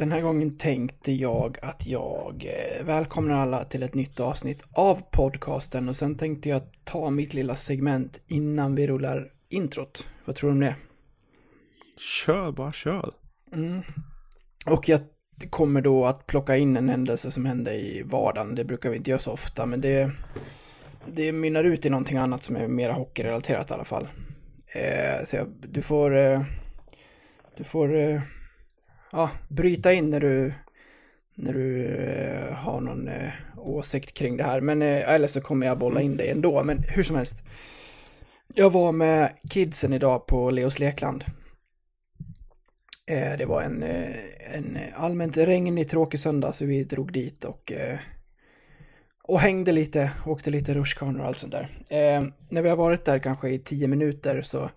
Den här gången tänkte jag att jag eh, välkomnar alla till ett nytt avsnitt av podcasten och sen tänkte jag ta mitt lilla segment innan vi rullar introt. Vad tror du om det? Kör, bara kör. Mm. Och jag kommer då att plocka in en händelse som hände i vardagen. Det brukar vi inte göra så ofta, men det, det mynnar ut i någonting annat som är mer hockeyrelaterat i alla fall. Eh, så jag, du får, eh, du får eh, ja, bryta in när du, när du eh, har någon eh, åsikt kring det här. Men, eh, eller så kommer jag bolla in dig ändå. Men hur som helst. Jag var med kidsen idag på Leos Lekland. Det var en, en allmänt regnig, tråkig söndag så vi drog dit och, och hängde lite, åkte lite rutschkanor och allt sånt där. Eh, när vi har varit där kanske i tio minuter så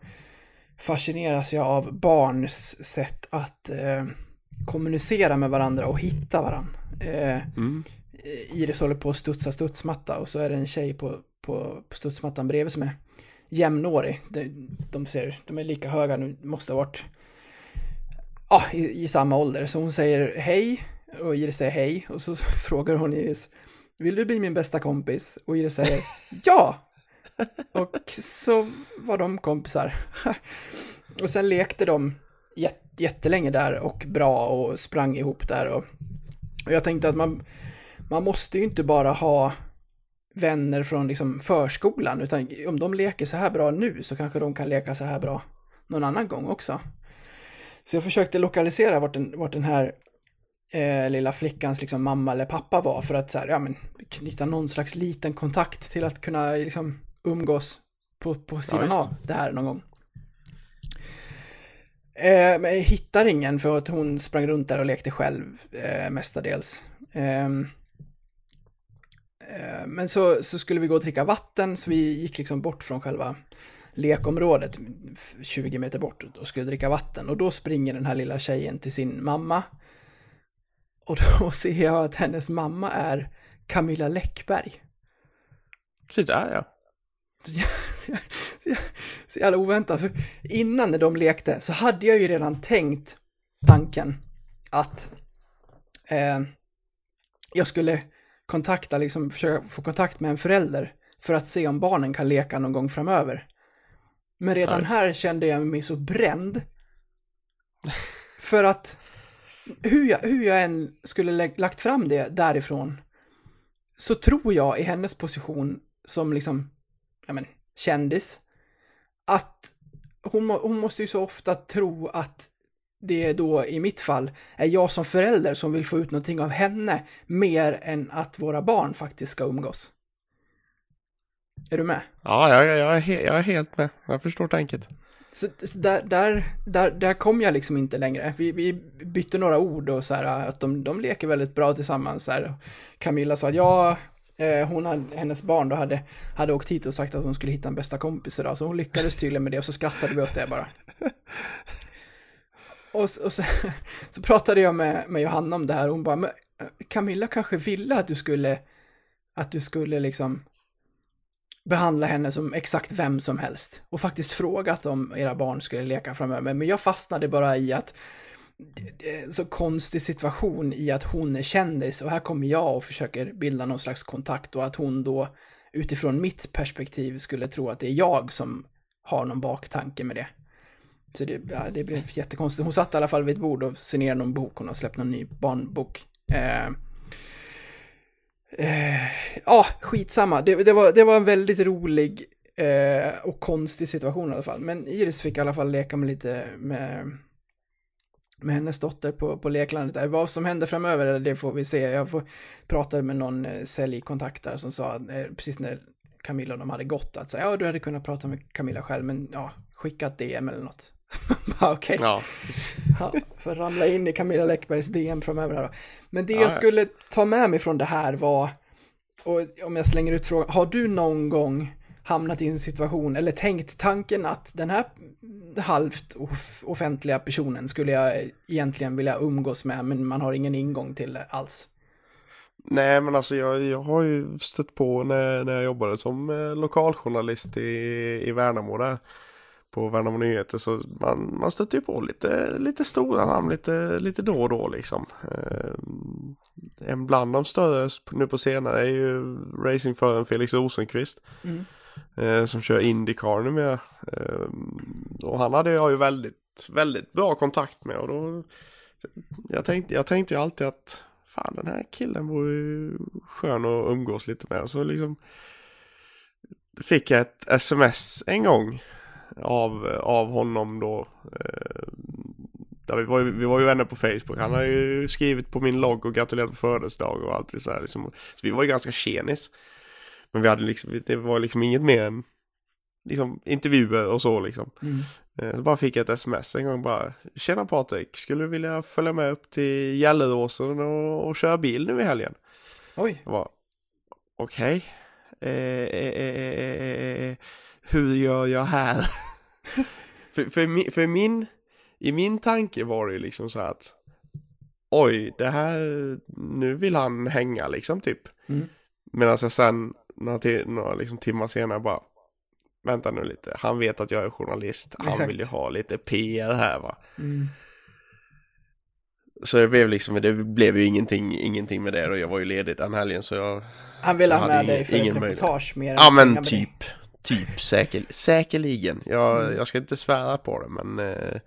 fascineras jag av barns sätt att eh, kommunicera med varandra och hitta varandra. Eh, Mm. Iris håller på att studsa studsmatta och så är det en tjej på, på, på studsmattan bredvid som är jämnårig. De, de, ser, de är lika höga nu, måste ha varit ja, i, i samma ålder. Så hon säger hej och Iris säger hej och så frågar hon Iris Vill du bli min bästa kompis? Och Iris säger ja! Och så var de kompisar. Och sen lekte de jättelänge där och bra och sprang ihop där och, och jag tänkte att man, man måste ju inte bara ha vänner från liksom förskolan utan om de leker så här bra nu så kanske de kan leka så här bra någon annan gång också. Så jag försökte lokalisera vart den, vart den här eh, lilla flickans liksom, mamma eller pappa var för att så här, ja, men, knyta någon slags liten kontakt till att kunna liksom, umgås på, på sidan det. av det här någon gång. Eh, men jag hittar ingen för att hon sprang runt där och lekte själv eh, mestadels. Ehm, eh, men så, så skulle vi gå och dricka vatten så vi gick liksom bort från själva lekområdet 20 meter bort och skulle dricka vatten och då springer den här lilla tjejen till sin mamma. Och då ser jag att hennes mamma är Camilla Läckberg. Så där ja. Så, jävla oväntat. För innan när de lekte så hade jag ju redan tänkt tanken att eh, jag skulle kontakta, liksom försöka få kontakt med en förälder för att se om barnen kan leka någon gång framöver. Men redan just. här kände jag mig så bränd. För att hur jag, hur jag än skulle lä- lagt fram det därifrån så tror jag i hennes position som liksom, ja men, kändis, att hon, hon måste ju så ofta tro att det då i mitt fall är jag som förälder som vill få ut någonting av henne mer än att våra barn faktiskt ska umgås. Är du med? Ja, jag, jag, är, he, jag är helt med. Jag förstår tänket. Så, så där, där, där, där kom jag liksom inte längre. Vi, vi bytte några ord och så här att de, de leker väldigt bra tillsammans. Så här. Camilla sa att ja, eh, Eh, hon hade, hennes barn då hade, hade åkt hit och sagt att hon skulle hitta en bästa kompis idag. Så hon lyckades tydligen med det och så skrattade vi åt det bara. Och, och så, så pratade jag med, med Johanna om det här och hon bara, men eh, Camilla kanske ville att du skulle, att du skulle liksom behandla henne som exakt vem som helst och faktiskt frågat om era barn skulle leka framöver. Men jag fastnade bara i att så konstig situation i att hon är kändis och här kommer jag och försöker bilda någon slags kontakt och att hon då utifrån mitt perspektiv skulle tro att det är jag som har någon baktanke med det. Så det, ja, det blev jättekonstigt. Hon satt i alla fall vid ett bord och signerade någon bok. Hon har släppt någon ny barnbok. Eh, eh, ja, skitsamma. Det, det, var, det var en väldigt rolig eh, och konstig situation i alla fall. Men Iris fick i alla fall leka med lite med, med hennes dotter på, på leklandet. där. Vad som händer framöver, det får vi se. Jag får prata med någon eh, säljkontakt där som sa, eh, precis när Camilla och de hade gått, att säga, ja du hade kunnat prata med Camilla själv, men ja, skicka ett DM eller något. Okej, Ja, ja, för ramla in i Camilla Läckbergs DM framöver här då. Men det Ja, jag ja. skulle ta med mig från det här var, och om jag slänger ut frågan, har du någon gång hamnat i en situation, eller tänkt tanken att den här halvt off- offentliga personen skulle jag egentligen vilja umgås med, men man har ingen ingång till det alls? Nej men alltså jag, jag har ju stött på när, när jag jobbade som eh, lokaljournalist i, i Värnamo där. på Värnamo Nyheter så man, man stöter ju på lite, lite stora namn lite, lite då och då liksom. Eh, en bland de större nu på senare är ju racingföraren Felix Rosenqvist. Mm. Eh, som kör Indycar numera. Eh, och han hade jag ju väldigt, väldigt bra kontakt med och då jag tänkte, jag tänkte ju alltid att fan den här killen vore ju skön att umgås lite med. Och så liksom fick jag ett sms en gång av, av honom då. Eh, där vi, var ju, vi var ju vänner på Facebook. Han har ju skrivit på min logg och gratulerat på födelsedag och allt det så här. Liksom. Så vi var ju ganska tjenis. Men vi hade liksom, det var liksom inget mer än liksom intervjuer och så liksom. Mm. Eh, Så bara fick jag ett sms en gång bara. Tjena Patrik, skulle du vilja följa med upp till Gelleråsen och, och köra bil nu i helgen? Oj. Jag bara, okej. Eh, eh, eh, eh, eh, hur gör jag här? för, för, mi- för min, i min tanke var det liksom så här att oj, det här, nu vill han hänga liksom typ. Mm. Medan jag sen några, ti- några liksom timmar senare bara Vänta nu lite, han vet att jag är journalist, han Exakt. vill ju ha lite PR här va. Mm. Så det blev liksom, det blev ju ingenting, ingenting med det och jag var ju ledig den helgen så jag Han vill Så ha med dig för ett reportage mer än Ja men dig. typ, typ säker, säkerligen. Jag, Mm. jag ska inte svära på det men eh,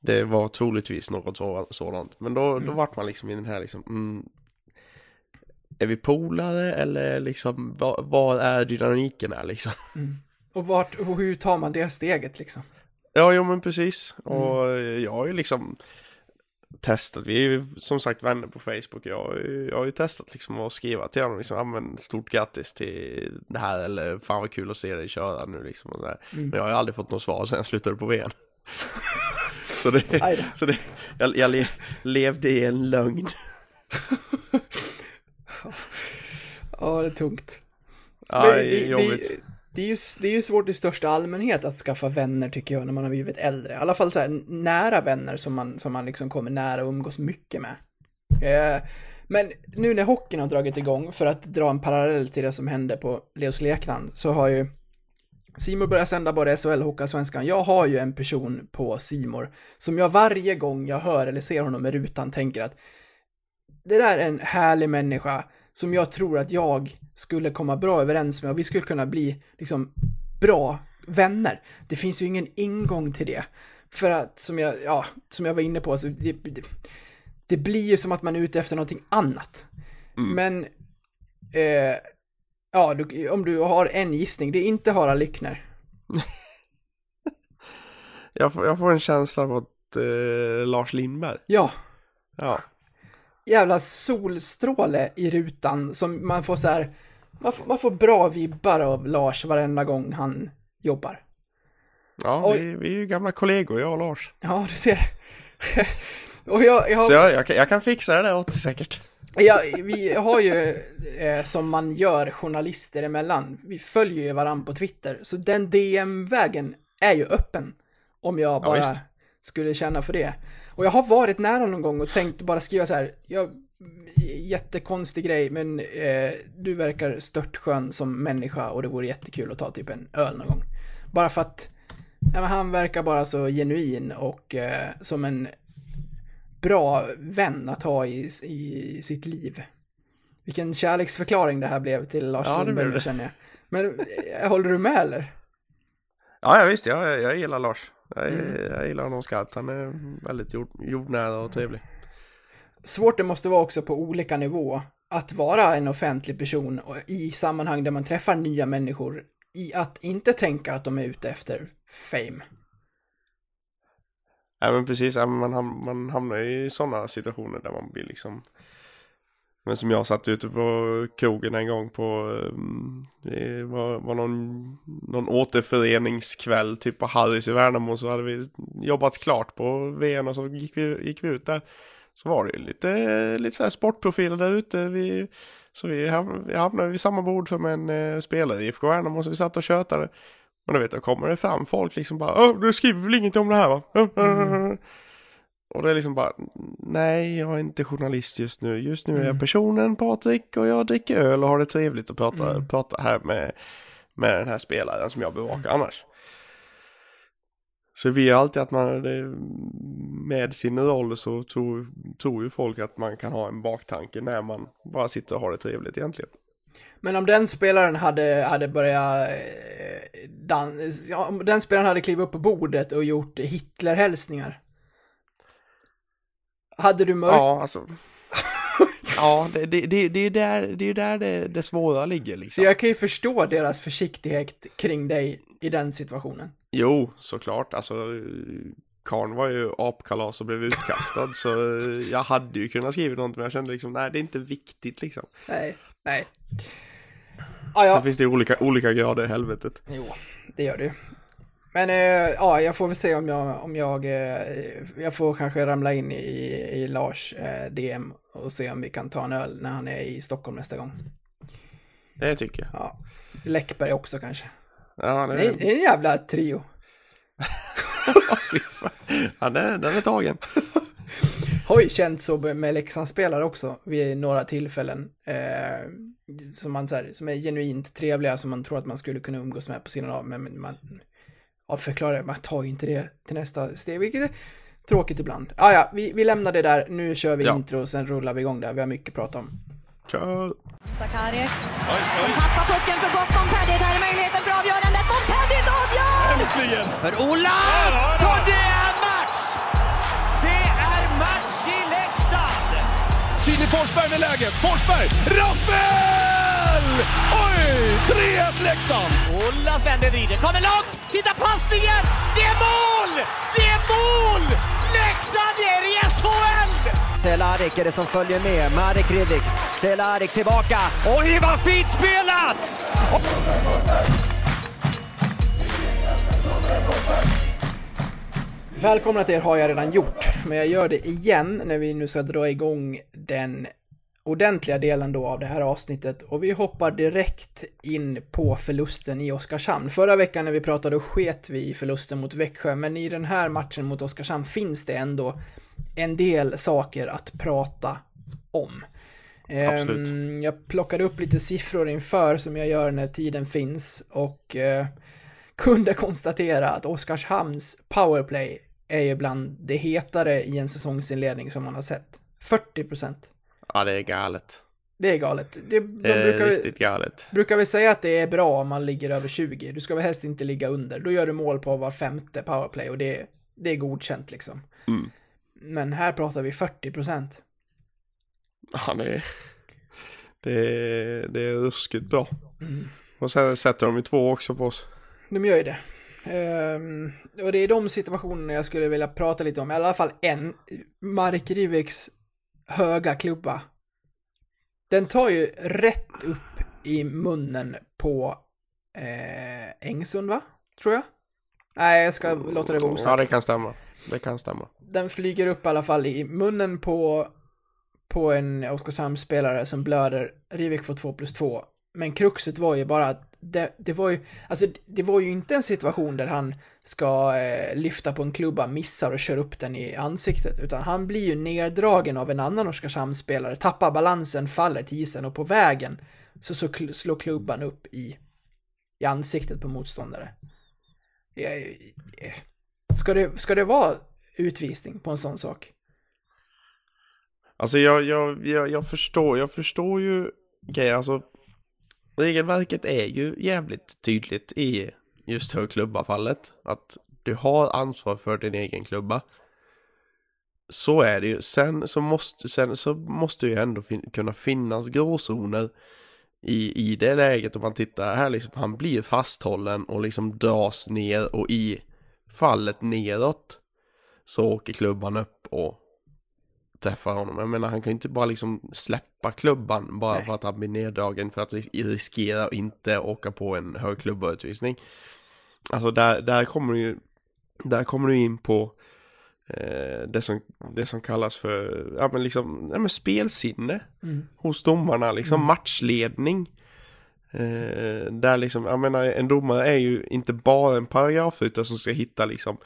det var troligtvis något så, sådant. Men då, då Mm. vart man liksom i den här liksom, mm, är vi polare eller liksom, vad, vad är dynamiken här liksom? Mm. Och, vart, och hur tar man det steget liksom? Ja, jo men precis. Mm. Och jag har ju liksom testat, vi är ju som sagt vänner på Facebook. Jag, har ju- jag har ju testat liksom att skriva till honom liksom, ja men stort grattis till det här eller fan vad kul att se dig köra nu liksom. Och så där. Mm. Men jag har ju aldrig fått något svar sen jag slutade på VN. så det, så det, jag, jag le, levde i en lögn. Ja, det är tungt. Ja, det är jobbigt. Det, det, är ju, det är ju svårt i största allmänhet att skaffa vänner tycker jag när man har blivit äldre. I alla fall så här nära vänner som man, som man liksom kommer nära och umgås mycket med. Eh, men nu när hockeyn har dragit igång, för att dra en parallell till det som hände på Leos Lekland, så har ju Simor börjar sända både SHL och Hockeyallsvenskan. Jag har ju en person på Simor som jag varje gång jag hör eller ser honom med rutan tänker att det där är en härlig människa som jag tror att jag skulle komma bra överens med och vi skulle kunna bli liksom bra vänner. Det finns ju ingen ingång till det. För att som jag, ja, som jag var inne på, så det, det, det blir ju som att man är ute efter någonting annat. Mm. Men, eh, ja, du, om du har en gissning, det är inte Harald Lyckner. Jag, får, jag får en känsla av att eh, Lars Lindberg. Ja, Ja. Jävla solstråle i rutan som man får så här, man får, man får bra vibbar av Lars varenda gång han jobbar. Ja, Oj. vi, vi är ju gamla kollegor, jag och Lars. Ja, du ser. och jag, jag, Så jag, jag, kan- jag kan fixa det där åt dig säkert. Ja, vi har ju, eh, som man gör journalister emellan, vi följer ju varandra på Twitter, så den DM-vägen är ju öppen. Om jag bara visst. Skulle känna för det. Och jag har varit nära någon gång och tänkt bara skriva så här, jag, jättekonstig grej, men eh, du verkar störtskön som människa och det vore jättekul att ta typ en öl någon gång. Bara för att ja, han verkar bara så genuin och eh, som en bra vän att ha i, i sitt liv. Vilken kärleksförklaring det här blev till Lars Ja, Lundberg, känner jag. Men eh, håller du med eller? Ja, ja visst, jag, jag gillar Lars. Jag, Mm. jag gillar honom skarpt. Han är väldigt jord, jordnära och trevlig. Svårt det måste vara också på olika nivå att vara en offentlig person i sammanhang där man träffar nya människor i att inte tänka att de är ute efter fame. Ja, men precis. Ja, man, ham- man hamnar i sådana situationer där man blir liksom... Men som jag satt ute på krogen en gång på... um, Det var, var någon, någon återföreningskväll typ på Harrys i Värnamo så hade vi jobbat klart på VM och så gick vi, gick vi ut där. Så var det ju lite, lite så här sportprofiler där ute. Vi, så vi ham- vi hamnade vid samma bord som en eh, spelare i IFK Värnamo så vi satt och tjötade. Men då vet jag, kommer det fram folk liksom bara du skriver väl inget om det här va? Mm. Och det är liksom bara Nej, jag är inte journalist just nu. Just nu är Mm. jag personen Patrik och jag dricker öl och har det trevligt och pratar, Mm. pratar här med, med den här spelaren som jag bevakar annars. Så vi är alltid att man, med sin roll så tror, tror ju folk att man kan ha en baktanke när man bara sitter och har det trevligt egentligen. Men om den spelaren hade, hade börjat eh, dans, ja, om den spelaren hade klivit upp på bordet och gjort Hitler-hälsningar. Hade du mörk... Ja, alltså. Ja, det, det, det, det är där, det, är där det, det svåra ligger Så liksom. jag kan ju förstå deras försiktighet kring dig i den situationen. Jo, såklart. Alltså, Karn var ju apkalas och blev utkastad så jag hade ju kunnat skriva något men jag kände liksom, nej det är inte viktigt liksom. Nej, nej. Ah, Sen ja, finns det ju olika, olika grader i helvetet. jo, det gör du. Men eh, ja, jag får väl se om jag, om jag, eh, jag får kanske ramla in i, i Lars eh, DM och se om vi kan ta en öl när han är i Stockholm nästa gång. Det tycker jag. Ja, Läckberg också kanske. Ja, det, Det är, det är en jävla trio. Ja den, är tagen. Har ju känt så med Leksandsspelare också vid några tillfällen. Eh, som, man, så här, som är genuint trevliga, som man tror att man skulle kunna umgås med på sidan av. Men man ja, förklarar, man tar ju inte det till nästa steg, vilket tråkigt ibland. Ah, ja, vi, vi lämnar det där. Nu kör vi Ja. intro och sen rullar vi igång där. Vi har mycket att prata om. Kör! Sakaric som tappar pucken för gott. Montpellier, där är möjligheten för avgörandet. Montpellier avgör! För Olas! Och det är match! Det är match i Leksand! Filip Forsberg med läget. Forsberg! Rappel! Oj! 3-1 Leksand! Olas vänder, vrider, kommer långt! Titta passningen! Det är mål! Det är Telarik är det som följer med. Marek Hrivik. Telarik tillbaka. Oj, vad fint spelat! Välkomna till er har jag redan gjort, men jag gör det igen när vi nu ska dra igång den ordentliga delen då av det här avsnittet och vi hoppar direkt in på förlusten i Oskarshamn. Förra veckan när vi pratade sket vi i förlusten mot Växjö, men i den här matchen mot Oskarshamn finns det ändå en del saker att prata om. Absolut. Ehm, Jag plockade upp lite siffror inför som jag gör när tiden finns och eh, kunde konstatera att Oskarshamns powerplay är ju bland det hetare i en säsongsinledning som man har sett. 40 procent. Ja, det är galet. Det är galet. Det, de Det är brukar, vi, riktigt galet. brukar vi säga att det är bra om man ligger över 20. Du ska väl helst inte ligga under. Då gör du mål på var femte powerplay och det, det är godkänt liksom. Mm. Men här pratar vi 40 procent. Ja, det är, det är, det är ruskigt bra. Mm. Och sen sätter de ju två också på oss. De gör ju det. Ehm, och det är de situationerna jag skulle vilja prata lite om. I alla fall en. Mark Riviks höga klubba. Den tar ju rätt upp i munnen på eh, Engsund, va? Tror jag. Nej, jag ska låta det vara Ja, osagt. det kan stämma. Det kan stämma. Den flyger upp i alla fall i munnen på, på en Oskarshamnsspelare som blöder. Rivik får 2 plus 2. Men kruxet var ju bara att det, det var ju, alltså det var ju inte en situation där han ska eh, lyfta på en klubba, missar och kör upp den i ansiktet, utan han blir ju neddragen av en annan Oskarshamnsspelare, tappar balansen, faller till isen och på vägen så, så kl- slår klubban upp i, i ansiktet på motståndare. Eh, eh, ska det, ska det vara utvisning på en sån sak? Alltså jag, jag, jag, jag förstår, jag förstår ju grejer, alltså regelverket är ju jävligt tydligt i just högklubba-fallet. Att du har ansvar för din egen klubba. Så är det ju. Sen så måste, sen så måste ju ändå fin- kunna finnas gråzoner i, i det läget om man tittar här liksom. Han blir fasthållen och liksom dras ner och i fallet neråt så åker klubban upp och träffar honom. Jag menar han kan ju inte bara liksom släppa klubban bara Nej. för att han blir neddragen för att ris- riskera att inte åka på en hög klubbautvisning. Alltså där, där kommer du ju där kommer du in på eh, det, som, det som kallas för ja, men liksom, ja, men spelsinne Mm. hos domarna, liksom matchledning. Eh, där liksom, jag menar en domare är ju inte bara en paragrafryttare som ska hitta liksom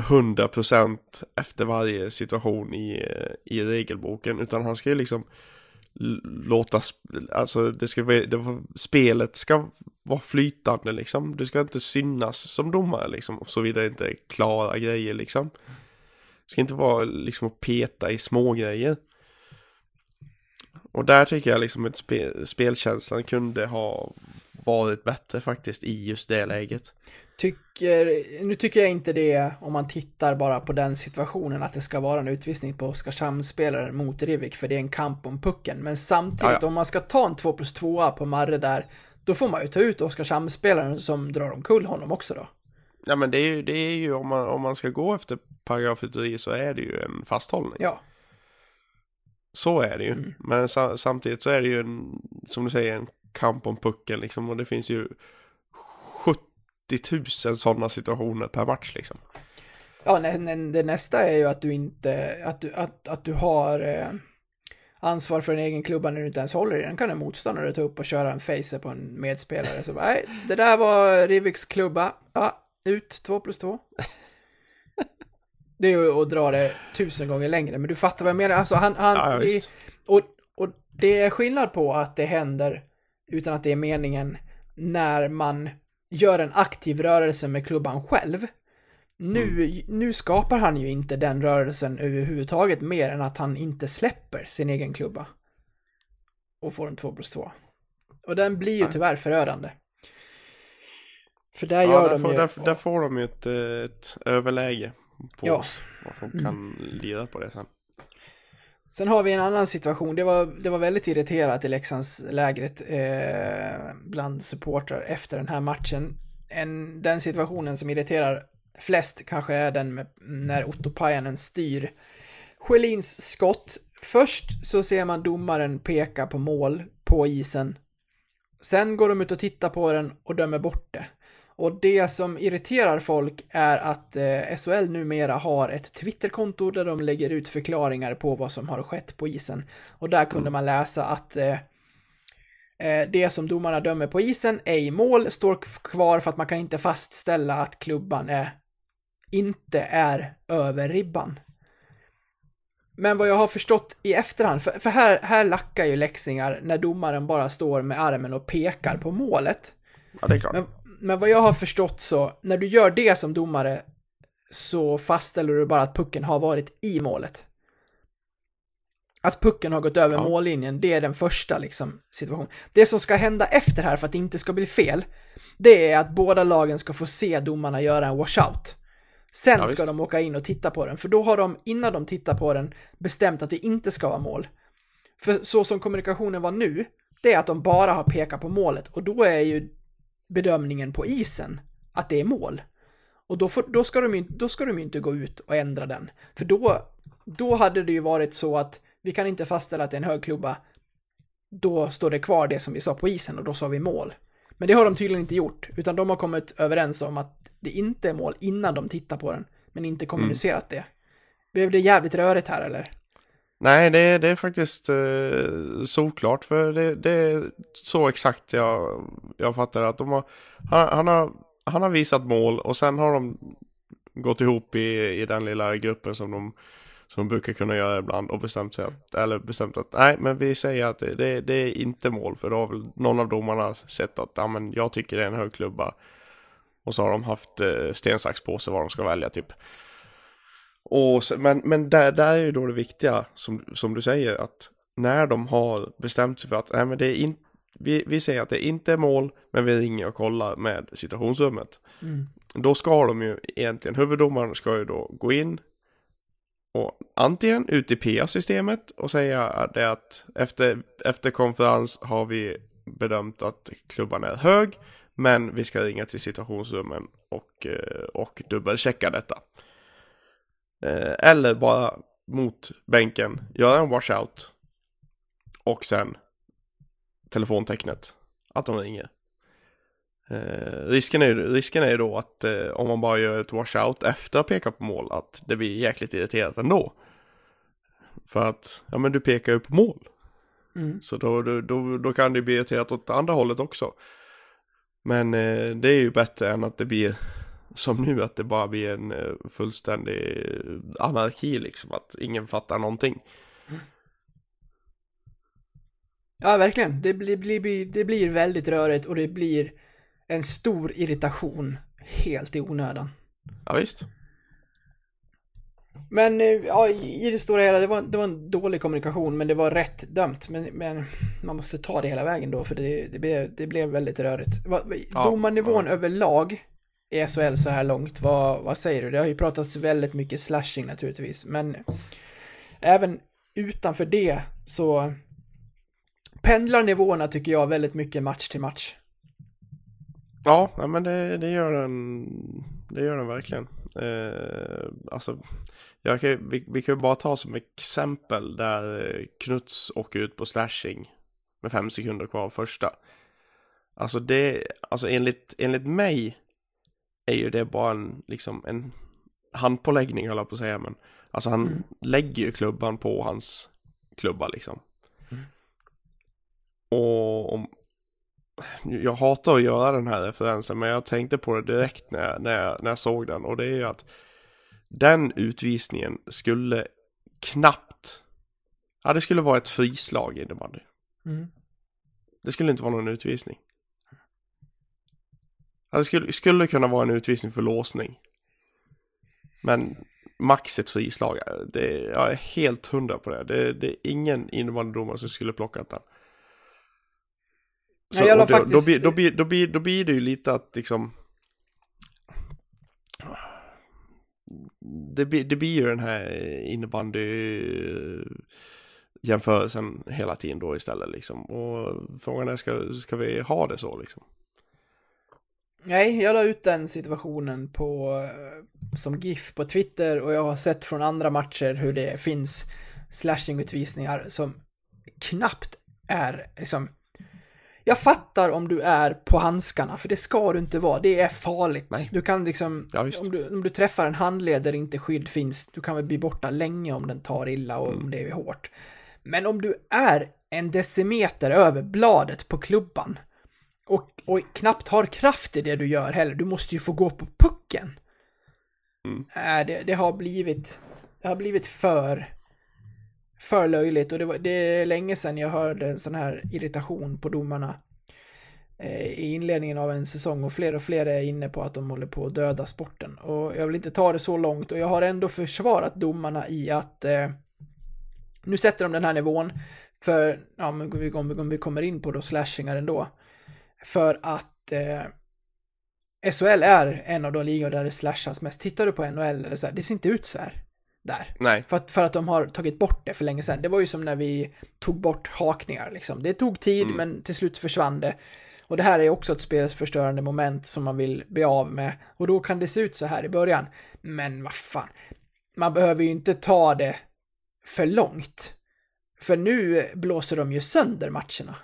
100% efter varje situation i, i regelboken utan han ska ju liksom låta, alltså det ska vara, det var, spelet ska vara flytande liksom. Du ska inte synas som domare liksom, såvida det inte är klara grejer liksom. Det ska inte vara liksom att peta i små grejer. Och där tycker jag liksom att spe, spelkänslan kunde ha varit bättre faktiskt i just det läget. Tycker, nu tycker jag inte det om man tittar bara på den situationen att det ska vara en utvisning på Oskarshamnsspelaren mot Rivik för det är en kamp om pucken. Men samtidigt Ja, ja. om man ska ta en 2 plus 2 på Marre där då får man ju ta ut Oskarshamnsspelaren som drar omkull honom också då. Ja men det är ju, det är ju om man, om man ska gå efter paragraf 9 så är det ju en fasthållning. Ja, Så är det ju. Mm. Men sa, samtidigt så är det ju en, som du säger, en kamp om pucken liksom. Och det finns ju 70 000 sådana situationer per match liksom. ja nä, nä, det nästa är ju att du inte, att du, att, att du har eh, ansvar för din egen klubba när du inte ens håller i den. kan en motståndare ta upp och köra en face på en medspelare. Så bara, nej, det där var Riviks klubba. Ja, ut 2 plus 2. Det är ju att dra det tusen gånger längre, men du fattar vad jag menar. Alltså han, han, Ja, det, och, och det är skillnad på att det händer utan att det är meningen när man gör en aktiv rörelse med klubban själv. Nu, nu skapar han ju inte den rörelsen överhuvudtaget mer än att han inte släpper sin egen klubba. Och får en 2 plus 2. Och den blir ju tyvärr förödande. För där Ja, gör där, de får, ju... där, där får de ju ett, ett överläge på Ja. oss. Och de kan lira på det sen. Sen har vi en annan situation. Det var, det var väldigt irriterat i Leksandslägret eh, bland supportrar efter den här matchen. En, den situationen som irriterar flest kanske är den med, när Otto Pajanen styr Schelins skott. Först så ser man domaren peka på mål på isen. Sen går de ut och tittar på den och dömer bort det. Och det som irriterar folk är att eh, SHL numera har ett Twitterkonto där de lägger ut förklaringar på vad som har skett på isen. Och där kunde man läsa att eh, eh, det som domarna dömer på isen, ej mål, står kvar för att man kan inte fastställa att klubban är, inte är över ribban. Men vad jag har förstått i efterhand, för, för här, här lackar ju läxingar när domaren bara står med armen och pekar på målet. Ja, det är klart. Men, men vad jag har förstått så, när du gör det som domare så fastställer du bara att pucken har varit i målet. Att pucken har gått över Ja. mållinjen, det är den första liksom situationen. Det som ska hända efter här för att det inte ska bli fel, det är att båda lagen ska få se domarna göra en washout. Sen Ja, ska de åka in och titta på den, för då har de, innan de tittar på den, bestämt att det inte ska vara mål. För så som kommunikationen var nu, det är att de bara har pekat på målet och då är ju bedömningen på isen att det är mål. Och då, får, då, ska de ju, då ska de ju inte gå ut och ändra den. För då, då hade det ju varit så att vi kan inte fastställa att det är en hög klubba. Då står det kvar det som vi sa på isen och då sa vi mål. Men det har de tydligen inte gjort, utan de har kommit överens om att det inte är mål innan de tittar på den, men inte kommunicerat det. Blev det jävligt rörigt här eller? Nej, det, är- det är faktiskt eh, såklart. För det, det är så exakt jag, jag fattar att de har han, han har han har visat mål och sen har de gått ihop i, i den lilla gruppen som de, som de brukar kunna göra ibland och bestämt sig att, eller bestämt att nej men vi säger att det, det, det är inte mål för då har väl någon av domarna sett att ja, men jag tycker det är en hög klubba och så har de haft eh, sten, sax, påse vad de ska välja typ. Och, men men där, där är ju då det viktiga som, som du säger att när de har bestämt sig för att nej, men det är in, vi, vi säger att det inte är mål men vi ringer och kollar med situationsrummet. Då ska de ju egentligen, huvuddomaren ska ju då gå in och antingen ut i PA-systemet och säga det att efter, efter konferens har vi bedömt att klubban är hög men vi ska ringa till situationsrummen och, eh, och dubbelchecka detta. Eh, Eller bara mot bänken, göra en washout och sen telefontecknet, att de ringer. Eh, risken, är, risken är då att eh, om man bara gör ett washout efter att peka på mål, att det blir jäkligt irriterat ändå. För att, ja men du pekar ju på mål. Mm. Så då, då, då, då kan det bli irriterat åt andra hållet också. Men eh, det är ju bättre än att det blir som nu, att det bara blir en eh, fullständig anarki liksom, att ingen fattar någonting. Ja, verkligen. Det blir, blir, det blir väldigt rörigt och det blir en stor irritation helt i onödan. Ja, visst. Men eh, ja, i det stora hela, det var, det var en dålig kommunikation, men det var rätt dömt. Men, men man måste ta det hela vägen då, för det, det, blev, det blev väldigt rörigt. Ja, Domarnivån ja. överlag i SHL så här långt, vad, vad säger du? Det har ju pratats väldigt mycket slashing naturligtvis, men även utanför det så pendlar nivåerna tycker jag väldigt mycket match till match. Ja, men det, det gör den. Det gör den verkligen. Eh, alltså, jag kan, vi, vi kan ju bara ta som exempel där Knuts åker ut på slashing med fem sekunder kvar av första. Alltså det, alltså enligt, enligt mig är ju det bara en, liksom en handpåläggning höll jag på att säga, men alltså han Mm. lägger ju klubban på hans klubba liksom. Och om, jag hatar att göra den här referensen men jag tänkte på det direkt när jag, när jag, när jag såg den och det är ju att den utvisningen skulle knappt, ja det skulle vara ett frislag i innebandy. Mm. Det skulle inte vara någon utvisning. Det skulle, skulle kunna vara en utvisning för låsning. Men max ett frislag, det, jag är helt hundra på det. Det, det är ingen innebandydomare som skulle plockat den. Nej, la och då, faktiskt- då, blir, då, blir, då, blir, då blir det ju lite att liksom det blir, det blir ju den här innebandy jämförelsen hela tiden då istället liksom. Och frågan är, ska, ska vi ha det så liksom? Nej, jag la ut den situationen på, eh, som GIF på Twitter och jag har sett från andra matcher hur det finns slashingutvisningar som knappt är liksom jag fattar om du är på handskarna, för det ska du inte vara. Det är farligt. Nej. Du kan liksom, Ja, om, du, om du träffar en handled där inte skydd finns, du kan väl bli borta länge om den tar illa och Mm. om det är hårt. Men om du är en decimeter över bladet på klubban och, och knappt har kraft i det du gör heller, du måste ju få gå på pucken. Mm. Äh, det, det har blivit, det har blivit för, för löjligt och det, var, det är länge sedan jag hörde en sån här irritation på domarna eh, i inledningen av en säsong och fler och fler är inne på att de håller på att döda sporten. Och jag vill inte ta det så långt och jag har ändå försvarat domarna i att eh, nu sätter de den här nivån för, ja men vi- om vi, om vi kommer in på då slashingar ändå, för att eh, SHL är en av de ligor där det slashas mest. Tittar du på NHL, eller så här, det ser inte ut så här där. Nej, För att, för att de har tagit bort det för länge sedan. Det var ju som när vi tog bort hakningar liksom. Det tog tid Mm. men till slut försvann det. Och det här är också ett spelförstörande moment som man vill bli av med. Och då kan det se ut så här i början. Men vad fan. Man behöver ju inte ta det för långt. För nu blåser de ju sönder matcherna.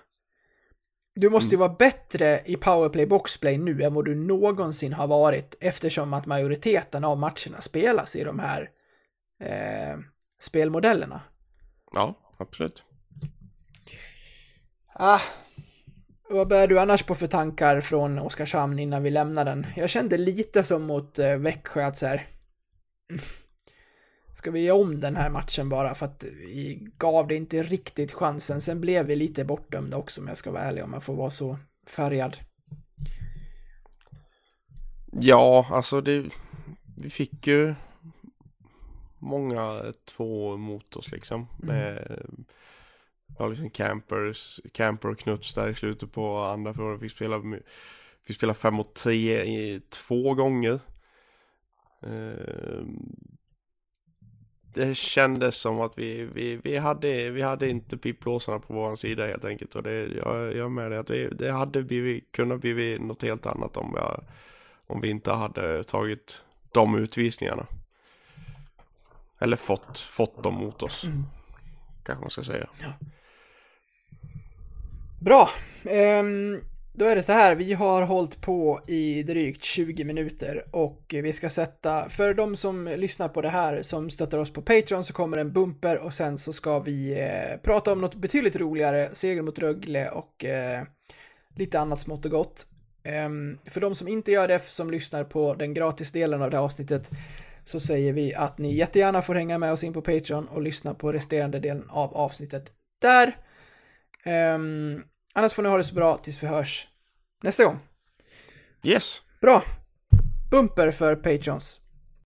Du måste ju vara bättre i powerplay boxplay nu än vad du någonsin har varit eftersom att majoriteten av matcherna spelas i de här eh, spelmodellerna. ja, absolut. Ah, vad bär du annars på för tankar från Oskarshamn innan vi lämnar den? Jag kände lite som mot eh, Växjö att så här, mm, Ska vi göra om den här matchen bara för att vi gav det inte riktigt chansen. Sen blev vi lite bortdömda också om jag ska vara ärlig om jag får vara så färgad. Ja, alltså det, vi fick ju många två mot oss liksom. Med, ja, liksom campers, camper och knuts där i slutet på andra förra. Vi spelade, vi spelade fem mot tre i två gånger. Eh, det kändes som att vi, vi, vi, hade, vi hade inte pipblåsarna på vår sida helt enkelt. Och det, jag, jag med det att vi, det hade blivit, kunnat blivit något helt annat om jag om vi inte hade tagit de utvisningarna. Eller fått, fått dem mot oss. Kanske man ska säga. Bra. Ehm, då är det så här, vi har hållit på i drygt 20 minuter och vi ska sätta, för de som lyssnar på det här som stöttar oss på Patreon så kommer en bumper och sen så ska vi eh, prata om något betydligt roligare, seger mot Rögle och eh, lite annat smått och gott. Um, för de som inte gör det, som lyssnar på den gratis delen av det här avsnittet, så säger vi att ni jättegärna får hänga med oss in på Patreon och lyssna på resterande delen av avsnittet där. Um, annars får ni ha det så bra tills vi hörs nästa gång. Yes. Bra! Bumper för Patreons.